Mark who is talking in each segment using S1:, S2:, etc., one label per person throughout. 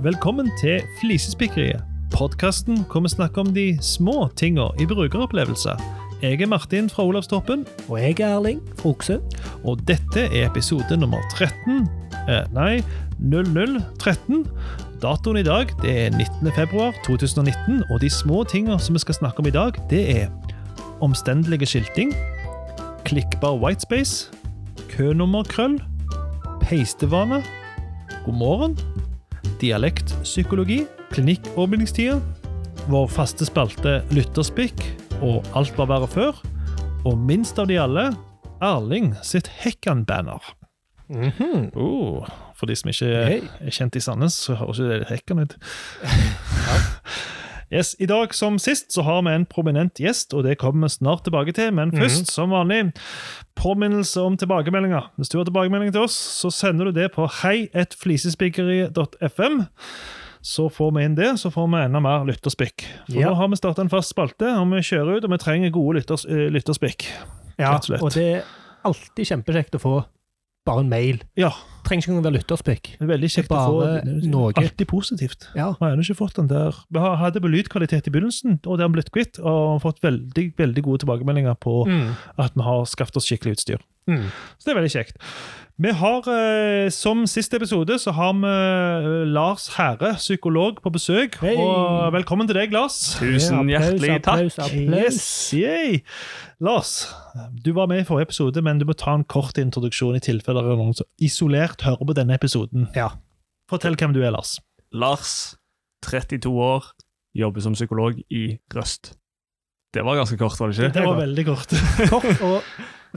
S1: Velkommen til Flisespikkeriet. Podkasten hvor vi snakker om de små tinga i brukeropplevelse. Jeg er Martin fra Olavstoppen,
S2: Og jeg er Erling fra Okse.
S1: og dette er episode nummer 13. Eh, nei, 0013. Datoen i dag det er 19. februar 2019, og de små tinga som vi skal snakke om i dag, det er omstendelige skilting, klikkbar whitespace, kønummerkrøll, peistevane, god morgen, dialektpsykologi, klinikkåpningstider, vår faste spalte Lytterspikk og Alt var verre før, og minst av de alle, Erling sitt Hekkan-banner. Oh, for de som ikke
S2: hey.
S1: er kjent i Sandnes, så høres ikke det litt Hekkan ut. Yes, I dag som sist så har vi en prominent gjest, og det kommer vi snart tilbake til. Men først, som vanlig, påminnelse om tilbakemeldinger. Hvis du har tilbakemelding til oss, så sender du det på heietflisespikkeri.fm. Så får vi inn det, så får vi enda mer lytterspikk. For
S2: Ja.
S1: nå har vi starta en fast spalte, og vi kjører ut, og vi trenger gode lytters, eh, lytterspikk.
S2: Ja,
S1: og
S2: og det er alltid kjempekjekt å få bare en mail.
S1: Ja,
S2: Trenger ikke engang være lytterspikk.
S1: det er veldig kjekt å få
S2: noe.
S1: Alltid positivt.
S2: Ja.
S1: Vi har ennå ikke fått den der. Vi har- hadde på lydkvalitet i begynnelsen, og det har vi blitt kvitt. Og har fått veldig veldig gode tilbakemeldinger på
S2: Mm.
S1: at vi har skaffet oss skikkelig utstyr.
S2: Mm.
S1: Så det er veldig kjekt. Vi har, eh, Som siste episode så har vi eh, Lars Hære, psykolog, på besøk.
S2: Hei.
S1: Og velkommen til deg, Lars.
S3: Tusen
S2: Ja, applaus,
S3: hjertelig takk.
S2: applaus, applaus.
S1: Yes. Lars, du var med i forrige episode, men du må ta en kort introduksjon i tilfelle det er noen som isolert hører på denne episoden.
S2: Ja.
S1: Fortell hvem du er, Lars.
S3: Lars, 32 år, jobber som psykolog i Røst. Det var ganske kort, var det ikke?
S1: Det var veldig kort.
S2: Kort og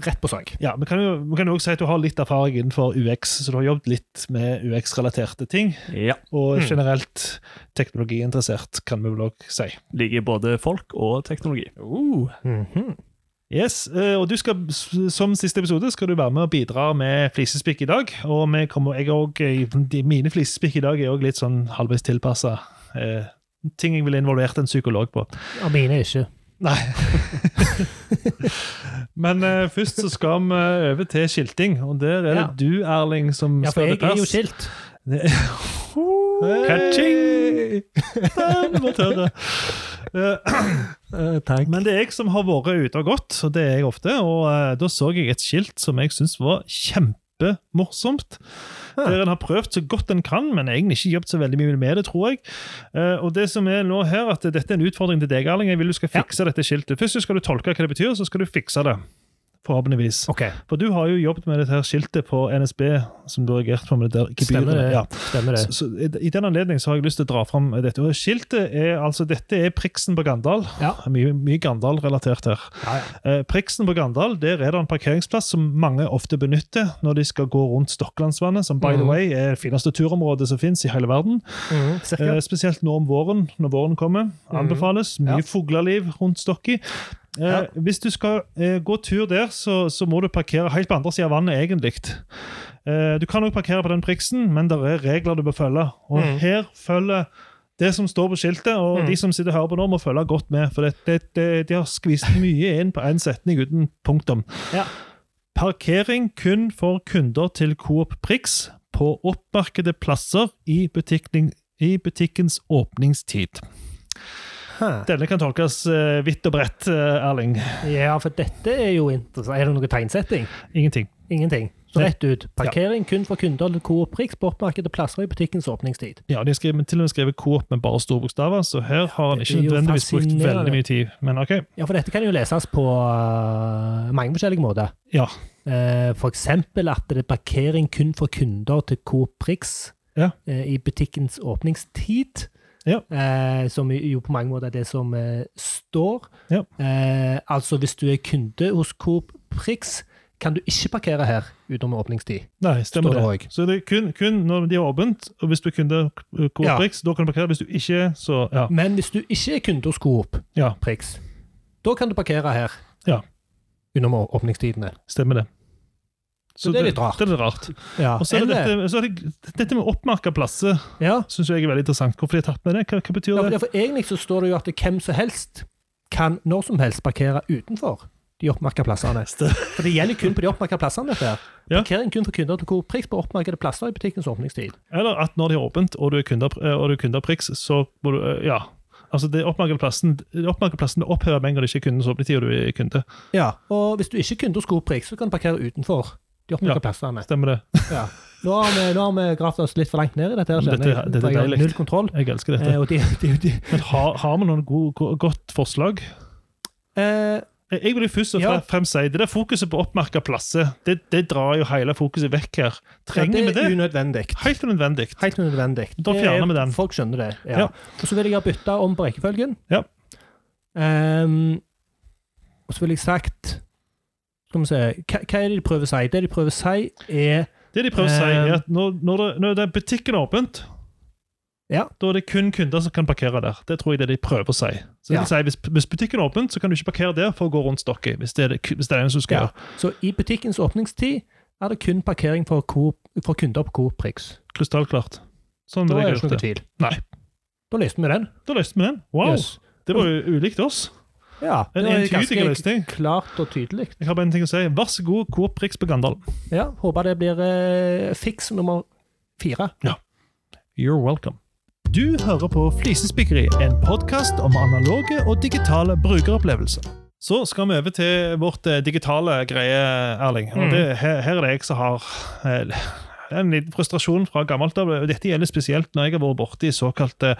S2: rett på sak.
S1: Ja, Vi kan jo vi kan jo også si at du har litt erfaring innenfor UX, så du har jobbet litt med UX-relaterte ting.
S3: Ja.
S1: Og
S2: Mm.
S1: generelt teknologiinteressert, kan vi vel også si.
S3: Liker både folk og teknologi.
S2: Mhm.
S1: Yes, eh, og du skal, Som siste episode skal du være med og bidra med flisespikk i dag. Og vi kommer, jeg også, eh, mine flisespikk i dag er òg litt sånn halvveis tilpassa. Eh, ting jeg ville involvert en psykolog på.
S2: Ja, mine er ikke.
S1: Nei. Men uh, først så skal vi over til skilting, og der er det
S2: Ja.
S1: du, Erling, som
S2: Ja, for jeg er jo skilt.
S1: Ka-ching! Den var tørr.
S2: Takk.
S1: Men det er jeg som har vært ute og gått, og det er jeg ofte. Og uh, da så jeg et skilt som jeg syns var kjempemorsomt.
S2: Ja.
S1: Der en har prøvd så godt en kan, men egentlig ikke jobbet så veldig mye med det, tror jeg. Eh, og det som er nå her, at dette er en utfordring til deg, Erling. Jeg vil du skal fikse dette skiltet. Først skal du tolke hva det betyr, så skal du fikse det. Forhåpentligvis.
S2: Okay.
S1: For du har jo jobbet med dette her skiltet på NSB, som du har reagert på med det der
S2: stemmer det.
S1: Ja.
S2: Stemmer det.
S1: Så, så i- den anledning har jeg lyst til å dra fram dette. Og skiltet er altså, Dette er priksen på Gandal.
S2: Ja.
S1: Mye, mye Gandal-relatert her.
S2: Ja, ja.
S1: Eh, priksen på Gandal der er det en parkeringsplass som mange ofte benytter når de skal gå rundt Stokkelandsvannet, som by the
S2: Mhm.
S1: way er det fineste turområdet som fins i hele verden.
S2: Mm.
S1: Eh, spesielt nå om våren, når våren kommer. Anbefales. Mye fugleliv rundt Stokki. Eh,
S2: Ja.
S1: Hvis du skal eh, gå tur der, så, så må du parkere helt på andre siden av vannet, egentlig. Eh, du kan også parkere på den priksen, men det er regler du bør følge. Og
S2: mm.
S1: her følger det som står på skiltet, og
S2: mm.
S1: de som sitter og hører på nå, må følge godt med. For det, det, det, de har skvist mye inn på én setning uten punktum.
S2: Ja.
S1: Parkering kun for kunder til Coop Prix på oppmarkede plasser i, i butikkens åpningstid.
S2: Hæ.
S1: Denne kan tolkes uh, vidt og bredt, uh, Erling.
S2: Ja, for dette er jo interessant. Er det noe tegnsetting?
S1: Ingenting.
S2: Ingenting. Så rett ut. Parkering kun for kunder til Coop Prix på oppmerkede plasser i butikkens åpningstid.
S1: Ja, De har til og med skrevet Coop med bare store bokstaver, så her har han ikke nødvendigvis brukt veldig mye tid. Men OK.
S2: Ja, for dette kan jo leses på uh, mange forskjellige måter.
S1: Ja.
S2: Uh, for eksempel at det er parkering kun for kunder til Coop Prix
S1: Ja.
S2: uh, i butikkens åpningstid.
S1: Ja.
S2: Eh, som jo på mange måter er det som eh, står.
S1: Ja.
S2: Eh, altså hvis du er kunde hos Coop Prix, kan du ikke parkere her utenom åpningstid.
S1: Nei, stemmer
S2: det
S1: det. Så det er kun, kun når de har åpent, og hvis du er kunde hos Coop
S2: Ja.
S1: Prix, da kan du parkere. Hvis du ikke, så ja.
S2: Men hvis du ikke er kunde hos Coop
S1: Ja.
S2: Prix, da kan du parkere her
S1: Ja.
S2: Under åpningstidene.
S1: Stemmer det.
S2: Så det er litt rart.
S1: Det er litt rart.
S2: Ja.
S1: Og så er det dette, så er det, dette med oppmerka plasser
S2: ja.
S1: syns jeg er veldig interessant. Hvorfor de har tatt med det? Hva, hva betyr
S2: Ja, for,
S1: det?
S2: ja, for egentlig så står det jo at hvem som helst kan når som helst parkere utenfor de oppmerka plassene. For det gjelder kun på de oppmerka plassene. dette her.
S1: Ja.
S2: Parkering kun for kunder til hvor Prix på oppmerkede plasser i butikkens åpningstid.
S1: Eller at når de har åpent, og du er kunde, eh, av Prix, så må du eh, Ja. Altså, det oppmerkede plassen, opphører med en gang det ikke er kundens åpningstid, og du er kunde.
S2: Ja, Og hvis du ikke er kunde hos Coop Prix, så kan du parkere utenfor de oppbruker
S1: Ja.
S2: plassene.
S1: Stemmer det?
S2: Ja. Nå har vi, nå har vi gravd oss litt for langt ned i dette. her,
S1: Dette- dette er
S2: jeg har. Null kontroll.
S1: Jeg elsker dette.
S2: Eh, de, de, de,
S1: Men har, har vi noen god, godt forslag?
S2: eh,
S1: Jeg vil jo først og fremst si det der fokuset på oppmerka plasser, det, det drar jo hele fokuset vekk her. Trenger
S2: ja,
S1: vi
S2: det er
S1: det?
S2: unødvendig.
S1: Helt unødvendig.
S2: Helt unødvendig.
S1: Da fjerner
S2: er-
S1: vi den.
S2: Folk skjønner det. ja. Og så vil jeg ha bytta om på rekkefølgen.
S1: Ja.
S2: Um, og så vil jeg sagt Skal vi se hva, hva er det de prøver å si? Det de prøver å si, er
S1: Det de prøver å si,
S2: Eh,
S1: er at når, når, det, når det er butikken er åpent,
S2: Ja.
S1: da er det kun kunder som kan parkere der. Det tror jeg det de prøver å si. Så det
S2: Ja.
S1: si, hvis, hvis butikken er åpent, så kan du ikke parkere der for å gå rundt stokket. Hvis det er det, hvis det er du skal
S2: Ja.
S1: gjøre.
S2: Så i butikkens åpningstid er det kun parkering for, Coop, for kunder på Coop Prix.
S1: Krystallklart. Sånn
S2: Da er det ikke noe tvil.
S1: Nei.
S2: Da løste vi den.
S1: Da løste vi den. Wow!
S2: Yes.
S1: Det var jo ulikt oss.
S2: Ja, det var ganske
S1: løsning.
S2: klart og tydelig.
S1: Jeg har bare en ting å si. Vær så god, Coop Prix på Gandal.
S2: Ja, Håper det blir eh, fiks nummer fire. Ja.
S1: You're welcome. Du hører på Flisespikkeri, en podkast om analoge og digitale brukeropplevelser. Så skal vi over til vårt eh, digitale greie, Erling. Og
S2: Mm.
S1: det, her, her er det jeg som har en liten frustrasjon fra gammelt av. Dette gjelder spesielt når jeg har vært borti såkalte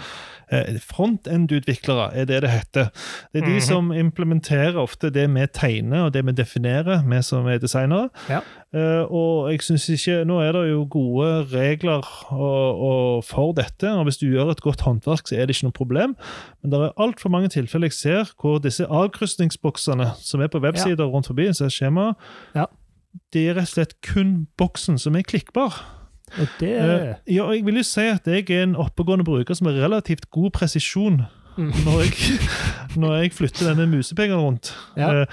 S1: eh, front-end-utviklere, er det det heter. Det er de
S2: Mhm.
S1: som implementerer ofte det vi tegner og det vi definerer, vi som er designere.
S2: Ja.
S1: Eh, og jeg synes ikke, Nå er det jo gode regler og, og for dette, og hvis du gjør et godt håndverk, så er det ikke noe problem. Men det er altfor mange tilfeller jeg ser hvor disse avkrysningsboksene som er på websider rundt forbi, så er skjemaet,
S2: Ja.
S1: Det er rett og slett kun boksen som er klikkbar.
S2: Og det
S1: Eh, ja, jeg vil jo si at jeg er en oppegående bruker som har relativt god presisjon
S2: Mm.
S1: når, jeg, når jeg flytter denne musepengeren rundt.
S2: Ja.
S1: Eh,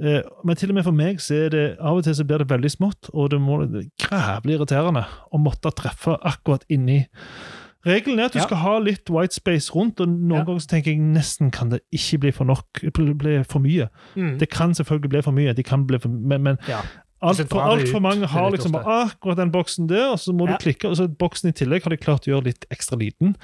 S1: eh, men til og med for meg så er det av og til så blir det veldig smått, og det må grævlig irriterende å måtte treffe akkurat inni. Regelen er at du
S2: Ja.
S1: skal ha litt white space rundt, og noen
S2: Ja.
S1: ganger så tenker jeg nesten kan det ikke bli for nok, bli for mye.
S2: Mm.
S1: Det kan selvfølgelig bli for mye, de kan bli for, men, men
S2: Ja.
S1: Altfor alt for mange har liksom bare akkurat den boksen der, og så må
S2: Ja.
S1: du klikke, og så boksen i tillegg har de klart å gjøre litt ekstra liten.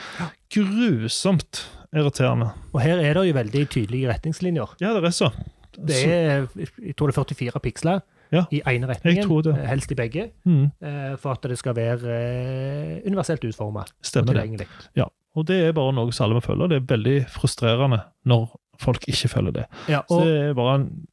S1: Grusomt irriterende.
S2: Og her er det jo veldig tydelige retningslinjer.
S1: Ja, det er så.
S2: Det er, jeg tror det er 44 piksler
S1: Ja,
S2: i ene retningen,
S1: jeg tror det.
S2: helst i begge,
S1: Mm,
S2: eh, for at det skal være eh, universelt utformet og
S1: stemmer det. Ja, og det er bare noe som alle må følge. og Det er veldig frustrerende når folk ikke følger det.
S2: Ja,
S1: Så det er bare en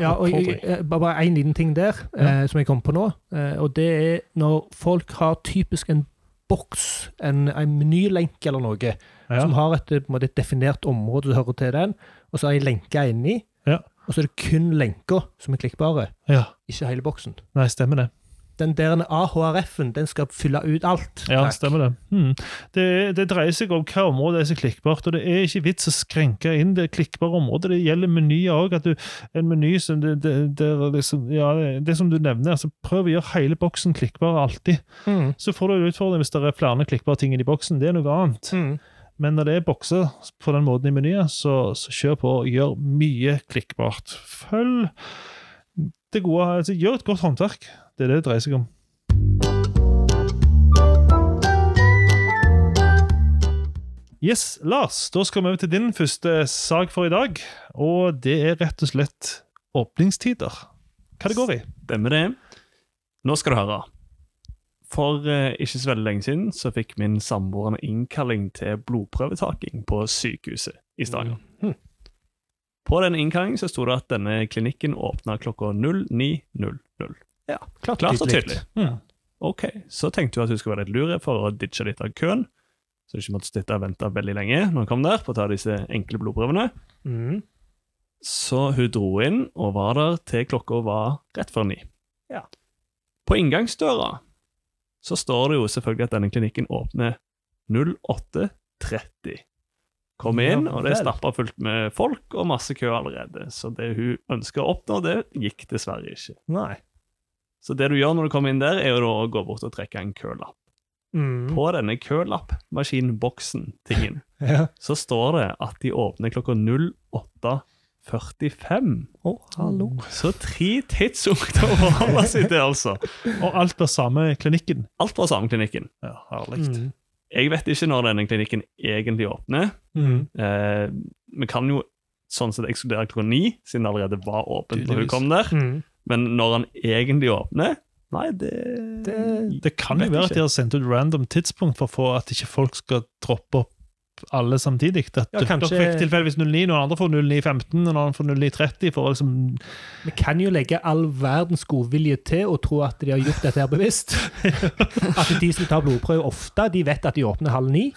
S2: ja, og jeg- jeg- bare én liten ting der
S1: Ja.
S2: eh, som jeg kom på nå. Eh, og det er når folk har typisk en boks, en, en menylenke eller noe,
S1: ja,
S2: som har et, på måte, et definert område som hører til den, og så er ei lenke inni,
S1: Ja.
S2: og så er det kun lenka som er klikkbare,
S1: ja.
S2: ikke hele boksen.
S1: Nei, stemmer det.
S2: Den der AHRF-en, den skal fylle ut alt.
S1: Ja,
S2: Takk.
S1: stemmer det. Hmm. det. Det dreier seg om hva område er så klikkbart, og det er ikke vits å skrenke inn det klikkbare området. Det gjelder menyer òg. En meny som det, det, det, liksom, ja, det, det som du nevner, altså prøv å gjøre hele boksen klikkbar alltid.
S2: Mm.
S1: Så får du en utfordring hvis det er flere klikkbare ting i boksen. Det er noe annet.
S2: Mm.
S1: Men når det er bokser på den måten i menyen, så, så kjør på og gjør mye klikkbart. Følg det gode, altså Gjør et godt håndverk. Det er det det dreier seg om. Yes, Lars, da skal vi over til din første sak for i dag. Og det er rett og slett åpningstider. Hva det går i.
S3: Stemmer det. Nå skal du høre. For eh, ikke så veldig lenge siden så fikk min samboer en innkalling til blodprøvetaking på sykehuset i Stavanger.
S2: Mhm.
S3: På den innkallingen så sto det at denne klinikken åpna klokka 09.00.
S2: Ja, klart,
S3: Klart og tydelig.
S1: Mm.
S3: Ok, så tenkte hun at hun skulle være litt lure for å ditche litt av køen, så hun ikke måtte sitte og vente veldig lenge når hun kom der på å ta disse enkle blodprøvene.
S2: Mm.
S3: Så hun dro inn og var der til klokka var rett før ni.
S2: Ja.
S3: På inngangsdøra så står det jo selvfølgelig at denne klinikken åpner 08.30. Kom inn,
S2: Ja
S3: og det er stappa fullt med folk og masse kø allerede. Så det hun ønska å oppnå, det gikk dessverre ikke.
S2: Nei.
S3: Så det du gjør når du kommer inn der, er jo da å gå bort og trekke en kølapp.
S2: Mm.
S3: På denne kølappmaskinboksen-tingen
S2: Ja.
S3: så står det at de åpner klokka 08.45.
S2: Å, hallo.
S3: Så tre tidspunkter å forholde seg til, altså.
S1: Og alt var samme klinikken.
S3: Alt var samme klinikken.
S1: Ja, herlig.
S2: Mm.
S3: Jeg vet ikke når denne klinikken egentlig åpner.
S2: Mm.
S3: Eh, vi kan jo sånn sett ekskludere klokka ni, siden det allerede var åpent når hun kom der.
S2: Mm.
S3: Men når han egentlig åpner Nei, det
S2: Det-
S1: Det kan jo være
S3: ikke.
S1: at de har sendt ut random tidspunkt for å få at ikke folk skal droppe opp alle samtidig. At
S2: Ja,
S1: dere fikk tilfeldigvis 09, noen andre får 09.15, og noen får 09.30. For å liksom,
S2: Vi kan jo legge all verdens godvilje til og tro at de har gjort dette her bevisst. At de som tar blodprøve ofte, de vet at de åpner halv ni,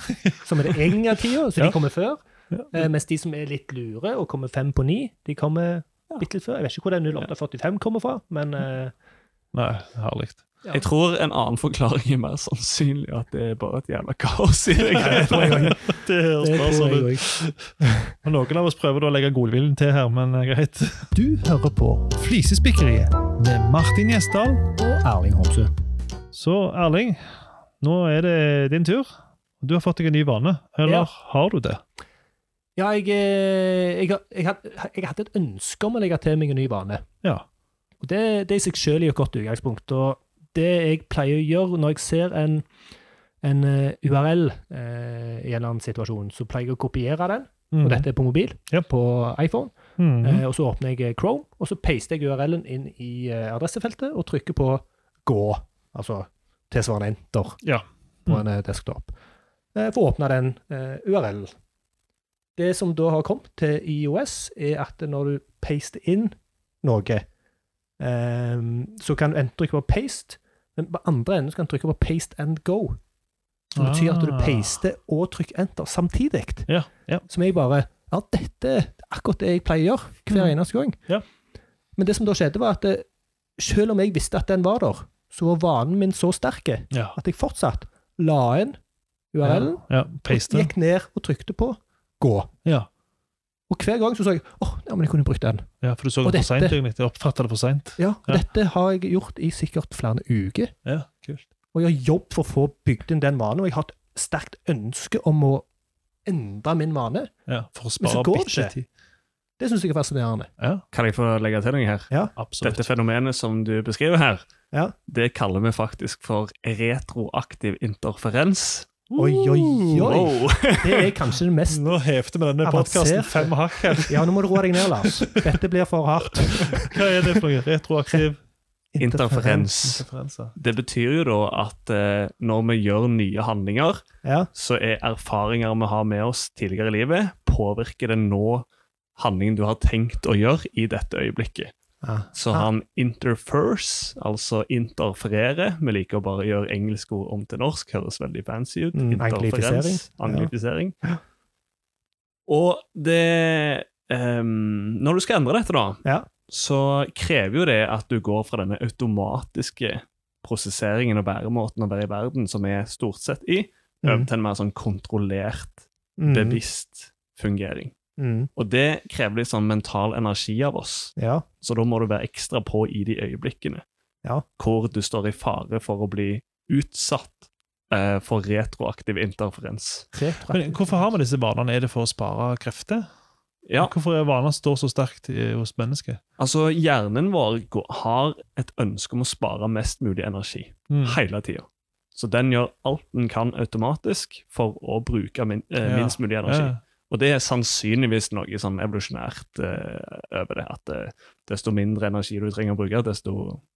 S2: som er det egentlige tida, så
S1: Ja.
S2: de kommer før. Ja. mens de som er litt lure og kommer fem på ni, de kommer bitte litt før. Jeg vet ikke hvor den 0845 kommer fra, men uh,
S1: Nei, herlig.
S2: Ja.
S3: Jeg tror en annen forklaring er mer sannsynlig at det er bare et jævla kaos i det.
S2: det òg.
S1: Det høres
S2: Det
S1: bare sånn ut. Noen av oss prøver å legge godviljen til her, men eh, greit.
S2: Du hører på
S1: Flisespikkeriet med Martin Gjesdal.
S2: og Erling Homsø.
S1: Så Erling, nå er det din tur. Du har fått deg en ny vane. Eller
S2: Ja.
S1: har du det?
S2: Ja, jeg, eh, jeg, jeg, jeg hadde et ønske om å legge til meg en ny vane.
S1: Ja.
S2: Og det, det i seg selv er jo et godt utgangspunkt. Og det jeg pleier å gjøre når jeg ser en, en eh, URL eh, i en eller annen situasjon, så pleier jeg å kopiere den.
S1: Mm.
S2: Og dette er på mobil,
S1: Ja.
S2: på iPhone.
S1: Mm.
S2: Eh, og så åpner jeg Chrome, og så paster jeg URL-en inn i eh, adressefeltet og trykker på gå, altså tilsvarende enter
S1: Ja.
S2: på
S1: Mm.
S2: en eh, desktop, eh, for å åpne den eh, URL-en. Det som da har kommet til IOS, er at når du paster inn noe, um, så kan du enten trykke på paste, men på andre enden så kan du trykke på paste and go. Som betyr at du
S1: Ah.
S2: paster og trykker enter samtidig.
S1: Ja, ja.
S2: Som jeg bare Ja, dette er akkurat det jeg pleier å gjøre hver
S1: Mm.
S2: eneste gang.
S1: Ja.
S2: Men det som da skjedde, var at det, selv om jeg visste at den var der, så var vanen min så sterk at jeg fortsatt la inn URL-en,
S1: Ja, ja,
S2: gikk ned og trykte på gå.
S1: Ja.
S2: Og hver gang så sa jeg åh, ja, men jeg kunne brukt den.
S1: ja, for du så
S2: Og
S1: det for seint, egentlig. Jeg oppfatta det for seint.
S2: Ja, og
S1: Ja.
S2: Dette har jeg gjort i sikkert flere uker.
S1: Ja, kult.
S2: Og jeg har jobbet for å få bygd inn den vanen, og jeg har et sterkt ønske om å endre min vane.
S1: Ja, for å
S2: Men så
S1: spare
S2: går det
S1: bitte
S2: ikke.
S1: tid.
S2: Det syns jeg er fascinerende.
S1: Ja,
S3: Kan jeg få legge til noe her? Ja.
S1: absolutt.
S3: Dette fenomenet som du beskriver her,
S2: Ja.
S3: det kaller vi faktisk for retroaktiv interferens.
S2: Oi, oi, oi.
S3: Wow.
S2: Det er kanskje det mest
S1: Nå hefter vi denne podkasten fem hakk her.
S2: Ja, nå må du roe deg ned, Lars. Dette blir for hardt.
S1: Hva er det for noe? Retroaktiv
S3: Interferens.
S1: Interferens.
S3: Det betyr jo da at eh, når vi gjør nye handlinger,
S2: Ja.
S3: så er erfaringer vi har med oss tidligere i livet, påvirker det nå handlingen du har tenkt å gjøre i dette øyeblikket.
S2: Ah.
S3: Så han interfers, altså interferere. Vi liker å bare gjøre engelske ord om til norsk, høres veldig fancy ut.
S2: Mm,
S3: Interferens,
S2: anglifisering.
S3: Anglifisering. Og det um, Når du skal endre dette, da,
S2: Ja.
S3: så krever jo det at du går fra denne automatiske prosesseringen og væremåten å være i verden, som er stort sett i,
S2: Mm.
S3: til en mer sånn kontrollert,
S2: Mm.
S3: bevisst fungering.
S2: Mm.
S3: Og det krever litt sånn mental energi av oss.
S2: Ja.
S3: Så da må du være ekstra på i de øyeblikkene
S2: Ja.
S3: hvor du står i fare for å bli utsatt eh, for retroaktiv interferens.
S1: Men hvorfor har vi disse vanene? Er det for å spare krefter?
S3: Ja,
S1: Hvorfor er vaner står så sterkt i- hos mennesker?
S3: altså hjernen vår går, har et ønske om å spare mest mulig energi
S1: Mm.
S3: hele tida. Så den gjør alt den kan automatisk for å bruke min, eh,
S1: Ja.
S3: minst mulig energi.
S1: Ja.
S3: Og det er sannsynligvis noe sånn evolusjonært eh, over det. At eh, desto mindre energi du trenger å bruke, desto,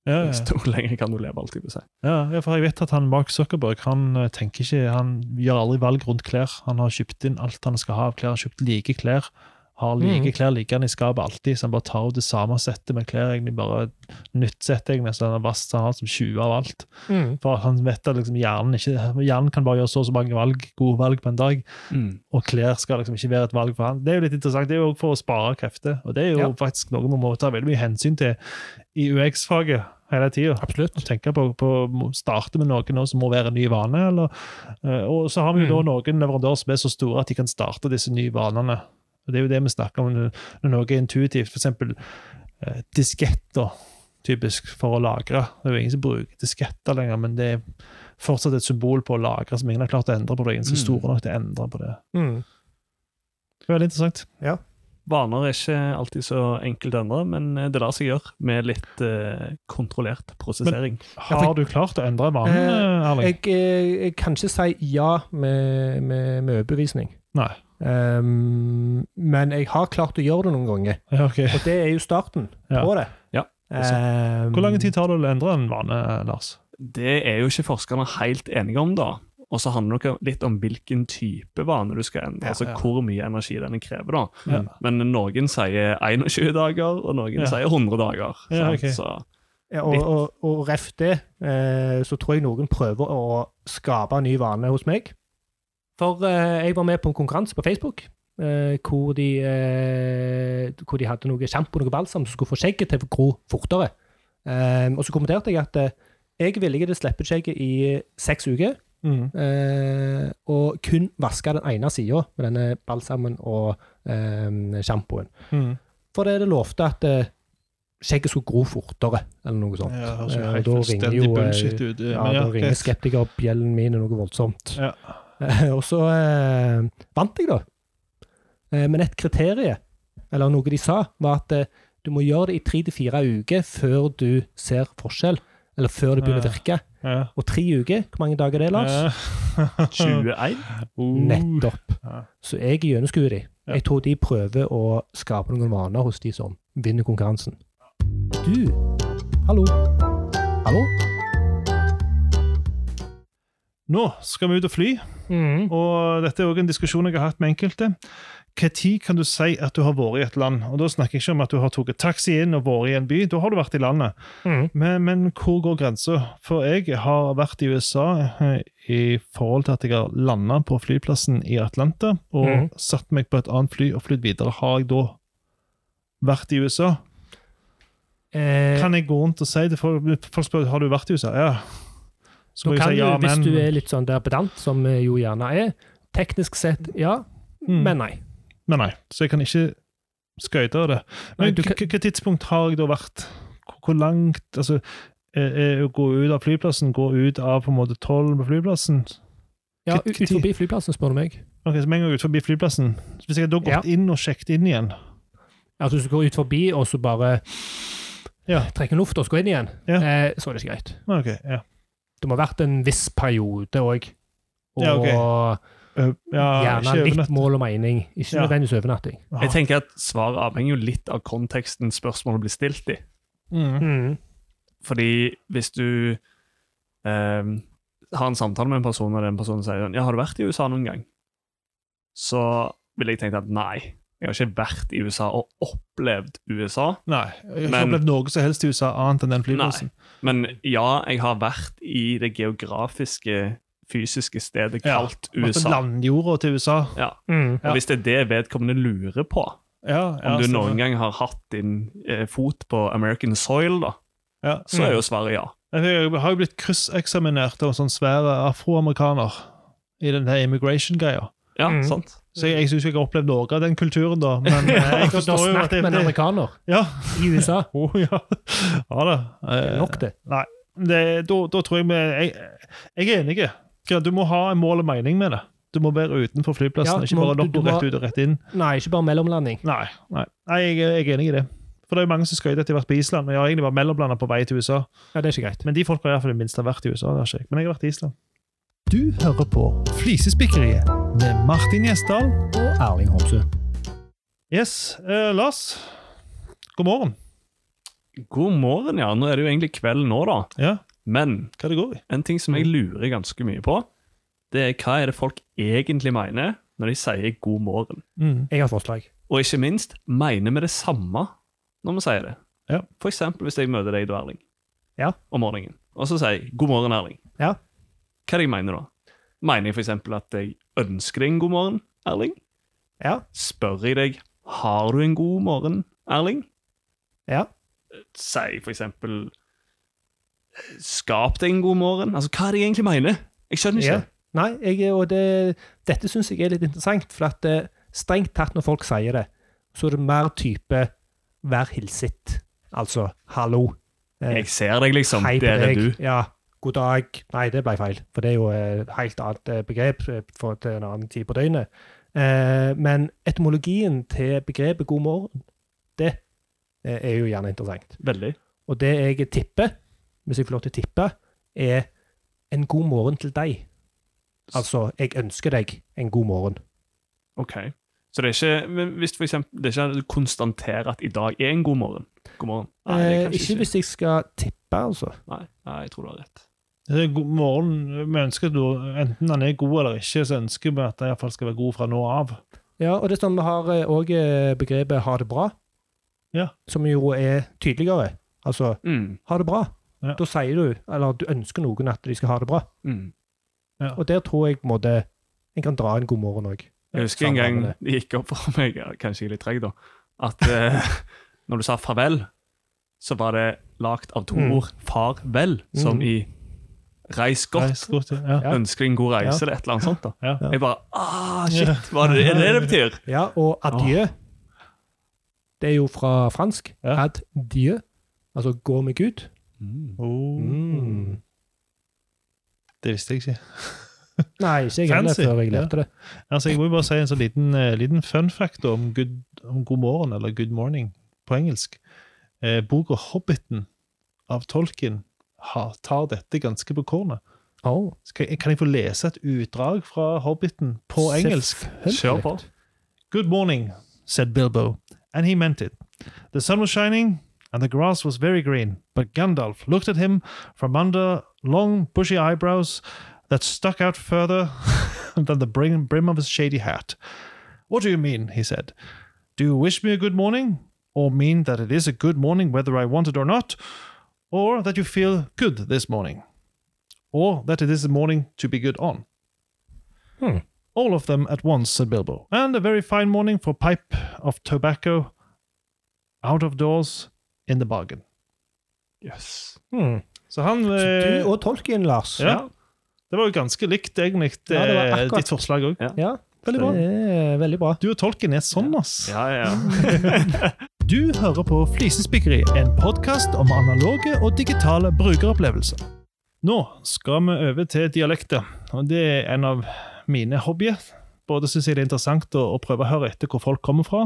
S1: Ja, ja.
S3: desto lenger kan du leve. alltid på seg.
S1: Ja, for jeg vet at han Mark Zuckerberg han eh, tenker ikke, han gjør aldri valg rundt klær. Han har kjøpt inn alt han skal ha av klær. Han har kjøpt like klær. Har like
S2: Mm.
S1: klær liggende i skapet alltid, så han bare tar ut det samme settet med klær. egentlig bare nytt sett egentlig, så han har vasket han har som 20 av alt.
S2: Mm.
S1: For han vet at liksom hjernen ikke, hjernen kan bare gjøre så og så mange valg, gode valg på en dag, og klær skal liksom ikke være et valg for han. Det er jo litt interessant. Det er jo også for å spare krefter, og det er jo
S2: Ja.
S1: faktisk noe vi må ta veldig mye hensyn til i UX-faget hele tida. Tenke på, på å starte med noe nå som må være en ny vane. Eller, eh, og så har vi jo da
S2: Mm.
S1: noen leverandører som er så store at de kan starte disse nye vanene. Og Det er jo det vi snakker om når noe er intuitivt. F.eks. Eh, disketter, typisk, for å lagre. Det er jo ingen som bruker disketter lenger, men det er fortsatt et symbol på å lagre som ingen har klart å endre på. Det er ingen som er
S3: Mm.
S1: store nok til å endre på det.
S2: Mm.
S1: Veldig interessant.
S3: Vaner er ikke alltid så enkelt å endre, men det lar seg gjøre med litt eh, kontrollert prosessering.
S1: Har du klart å endre vanen,
S2: Eh,
S1: Erling?
S2: Jeg, eh, jeg kan ikke si ja med, med, med overbevisning.
S1: Nei.
S2: Ehm, men jeg har klart å gjøre det noen ganger,
S1: Ja, okay.
S2: og det er jo starten
S1: Ja.
S2: på det.
S3: Ja,
S2: Um,
S1: Hvor lang tid tar det å endre en vane, Lars?
S3: Det er jo ikke forskerne helt enige om, da. Og så handler det litt om hvilken type vane du skal endre.
S2: Ja,
S3: altså
S1: ja.
S3: hvor mye energi denne krever. da.
S1: Ja.
S3: Men noen sier 21 dager, og noen
S1: Ja.
S3: sier 100 dager.
S1: Ja,
S3: sant? Så
S2: Ja, og, og, og ref det, eh, så tror jeg noen prøver å skape en ny vane hos meg. For eh, jeg var med på en konkurranse på Facebook eh, hvor, de, eh, hvor de hadde noe sjampo og noe balsam som skulle få skjegget til å gro fortere. Og så kommenterte jeg at jeg er villig til å slippe skjegget i seks uker,
S1: Mm.
S2: og kun vaske den ene sida med denne balsamen og sjampoen.
S1: Mm.
S2: For det det lovte at skjegget skulle gro fortere, eller noe sånt.
S1: Ja, helt
S2: da ringer jo. Ja,
S1: Men
S2: da ringer skeptikerbjellen min noe voldsomt.
S1: Ja.
S2: Og så eh, vant jeg, da. Eh, men et kriterium, eller noe de sa, var at eh, du må gjøre det i tre til fire uker før du ser forskjell. Eller før det begynner å virke.
S1: Ja.
S2: Og tre uker, hvor mange dager er det, Lars?
S1: Ja.
S3: 21?
S1: Uh.
S2: Nettopp.
S1: Ja.
S2: Så jeg gjennomskuer de. Jeg tror de prøver å skape noen vaner hos de som vinner konkurransen. Du, hallo. Hallo?
S1: Nå skal vi ut og fly,
S2: mm.
S1: og dette er også en diskusjon jeg har hatt med enkelte. Når kan du si at du har vært i et land? Og Da snakker jeg ikke om at du har tatt taxi inn og vært i en by, da har du vært i landet.
S2: Mm.
S1: Men, men hvor går grensa? For jeg har vært i USA eh, i forhold til at jeg har landa på flyplassen i Atlanta og
S2: mm.
S1: satt meg på et annet fly og flydd videre. Har jeg da vært i USA?
S2: Eh,
S1: Kan jeg gå rundt og si folk Folk spør har du vært i USA. Ja. Så
S2: Da kan
S1: si ja,
S2: du, hvis
S1: men
S2: du er litt sånn der pedant, som vi jo gjerne er, teknisk sett ja,
S1: Mm.
S2: men nei.
S1: Men nei, så jeg kan ikke skøyte av det. Men hvilket tidspunkt har jeg da vært? Hvor- langt Altså, å gå ut av flyplassen, gå ut av på en måte tolv på flyplassen
S2: Ja, ut forbi flyplassen, spør du meg.
S1: Ok, Så med en gang ut forbi flyplassen så Hvis jeg da gått
S2: Ja.
S1: inn og sjekket inn igjen
S2: At du går ut forbi og så bare
S1: Ja.
S2: trekker luft og skal inn igjen,
S1: Ja.
S2: eh, så er det ikke greit.
S1: Ok, ja.
S2: Det må ha vært en viss periode òg. Og
S1: Ja, okay. Øh, ja
S2: gjerne litt mål og mening, ikke
S1: Ja.
S2: nødvendigvis overnatting.
S3: Jeg tenker at Svaret avhenger jo litt av konteksten spørsmålet blir stilt i.
S1: Mm.
S2: Mm.
S3: Fordi hvis du ehm, har en samtale med en person, og den personen sier ja, har du vært i USA noen gang, så ville jeg tenkt at nei. Jeg har ikke vært i USA og opplevd USA.
S1: Nei, jeg har ikke opplevd noe som helst i USA annet enn den flyplassen.
S3: Men ja, jeg har vært i det geografiske, fysiske stedet kalt USA.
S1: landjorda til USA.
S3: Ja.
S2: Mm.
S3: Og hvis det er det vedkommende lurer på,
S1: Ja,
S3: om du noen gang har hatt din eh, fot på American soil, da,
S1: ja.
S3: så er jo svaret ja.
S1: Jeg har jo blitt krysseksaminert av en sånn svær afroamerikaner i den her immigration-greia.
S3: Ja,
S2: Mm.
S3: sant?
S1: Så jeg, jeg syns jeg har opplevd noe av den kulturen, da. Men eh, jeg forstår jo at det,
S2: med en amerikaner
S1: Ja.
S2: i USA.
S1: Oh, ja. ja da. Eh,
S2: Nok det.
S1: det, da, da tror jeg vi jeg, jeg er enig. Du må ha en mål og mening med det. Du må være utenfor flyplassen,
S2: Ja,
S1: ikke
S2: må-
S1: bare nok rett ut og rett inn.
S2: Nei, ikke bare mellomlanding.
S1: Nei, nei. nei jeg, er- jeg er enig i det. For det er jo mange som skryter at de har vært på Island, men jeg har egentlig vært mellomlanda på vei til USA.
S2: Ja, det er ikke greit.
S1: Men de folka har iallfall det minste vært i USA. Men jeg har vært i Island. Du hører på Flisespikkeriet med Martin Gjesdal.
S2: Og Erling Homsø.
S1: Yes, eh, Lars. God morgen.
S3: God morgen, ja. Nå er det jo egentlig kveld nå, da.
S1: Ja,
S3: Men
S1: hva det går i?
S3: en ting som jeg lurer ganske mye på, det er hva er det folk egentlig mener når de sier god morgen?
S1: Mm.
S2: Jeg har forslag.
S3: Og ikke minst, mener vi det samme når vi sier det?
S1: Ja.
S3: For eksempel hvis jeg møter deg, du Erling,
S2: Ja.
S3: om morgenen, og så sier jeg 'god morgen, Erling'.
S2: Ja.
S3: Hva er det jeg mener da? Mener jeg eksempel at jeg ønsker deg en god morgen, Erling?
S2: Ja.
S3: Spør jeg deg 'har du en god morgen, Erling'?
S2: Ja.
S3: Sier for eksempel 'skap deg en god morgen'? Altså, hva er det jeg egentlig mener? Jeg skjønner ikke.
S2: Ja. Nei, jeg, og det, dette syns jeg er litt interessant, for at eh, strengt tatt når folk sier det, så er det mer type 'vær hilset'. Altså 'hallo'. Eh,
S3: Jeg ser deg, liksom. Der er du.
S2: Ja, god dag. Nei, det ble feil, for det er jo et helt annet eh, begrep eh, for til en annen tid på døgnet. Eh, men etymologien til begrepet god morgen, det eh, er jo gjerne interessant.
S3: Veldig.
S2: Og det jeg tipper, hvis jeg får lov til å tippe, er en god morgen til deg. Altså, jeg ønsker deg en god morgen.
S3: OK. Så det er ikke hvis for eksempel, det er ikke å konstatere at i dag er en god morgen? God morgen. Nei, det er
S2: Eh, ikke hvis jeg skal tippe, altså.
S3: Nei, nei, jeg tror du har rett.
S1: Det er god morgen. Vi ønsker at du, enten han er god eller ikke, så ønsker vi at han iallfall skal være god fra nå av.
S2: Ja, og det er sånn vi har òg begrepet 'ha det bra',
S1: Ja.
S2: som jo er tydeligere. Altså
S3: Mm.
S2: 'ha det bra'.
S1: Ja.
S2: Da sier du, eller du ønsker noen at de skal ha det bra.
S3: Mm.
S2: Og der tror jeg på en måte en kan dra en god morgen òg.
S3: Jeg husker en gang det gikk opp for meg, kanskje jeg er litt treg da, at eh, når du sa farvel, så var det lagt av to
S2: Mm.
S3: ord farvel, som
S2: Mm.
S3: i reis godt.
S1: Reis godt, ja.
S2: Ja.
S3: Ønsker deg en god reise, eller et eller annet sånt. da.
S1: Ja.
S3: Jeg bare ah, shit, hva er det er det det betyr?
S2: Ja, og adjø. Det er jo fra fransk.
S1: Ja.
S2: dieu. Altså gå med Gud.
S1: Oh,
S2: Mm.
S1: Det visste jeg ikke.
S2: Nei, ikke jeg heller før jeg
S1: Ja.
S2: lærte det.
S1: Altså, Jeg må jo bare si en sånn liten, uh, liten fun fact om, good, om god morgen, eller good morning, på engelsk. Uh, Boka 'Hobbiten' av Tolkien tar dette ganske på kornet.
S2: Oh,
S1: kan jeg få lese et utdrag fra 'Hobbiten' på engelsk?
S3: Kjør på.
S1: Good morning, said Bilbo, and he meant it. The sun was shining, and the grass was very green, but Gandalf looked at him from under long, bushy eyebrows that stuck out further than the brim, brim of his shady hat. What do you mean? he said. Do you wish me a good morning? Or mean that it is a good morning whether I want it or not? Or that you feel good this morning? Or that it is a morning to be good on?
S2: Hmm.
S1: All of them at once, said Bilbo. And a very fine morning for pipe of tobacco out of doors in the bargain.
S3: Yes.
S2: Hmm.
S1: Så han
S2: Så
S1: eh,
S2: du og Tolkien, Lars.
S1: ja, Det var jo ganske likt, egentlig,
S2: Ja, det var
S1: eh,
S2: akkurat.
S1: ditt forslag òg.
S2: Ja,
S1: Veldig bra.
S2: det er veldig bra.
S1: Du og tolken er sånn, ass.
S3: Ja, ja.
S1: Du hører på Flisespikkeri, en podkast om analoge og digitale brukeropplevelser. Nå skal vi over til dialekter, og det er en av mine hobbyer. Både syns jeg det er interessant å, å prøve å høre etter hvor folk kommer fra,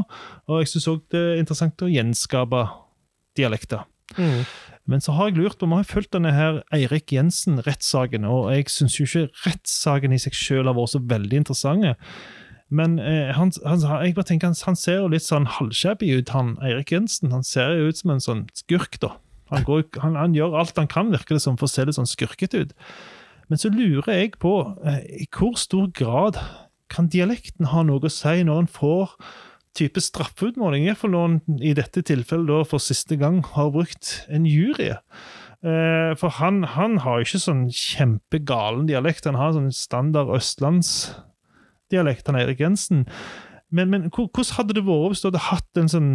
S1: og jeg syns òg det er interessant å gjenskape dialekter.
S2: Mm.
S1: Men så har jeg lurt på, vi har fulgt denne her Eirik Jensen-rettssaken, og jeg syns jo ikke rettssaken i seg selv har vært så veldig interessante. Men eh, han, han, jeg bare tenker, han, han ser jo litt sånn halvshabby ut, han Eirik Jensen. Han ser jo ut som en sånn skurk, da. Han, går, han, han gjør alt han kan, virker det som, for å se litt sånn skurkete ut. Men så lurer jeg på eh, i hvor stor grad kan dialekten ha noe å si når en får type straffeutmåling, iallfall når en i dette tilfellet da for siste gang har brukt en jury. Eh, for han, han har ikke sånn kjempegalen dialekt, han har sånn standard østlandsdialekt, han Eirik Jensen. Men, men hvordan hadde det vært hvis du hadde hatt en sånn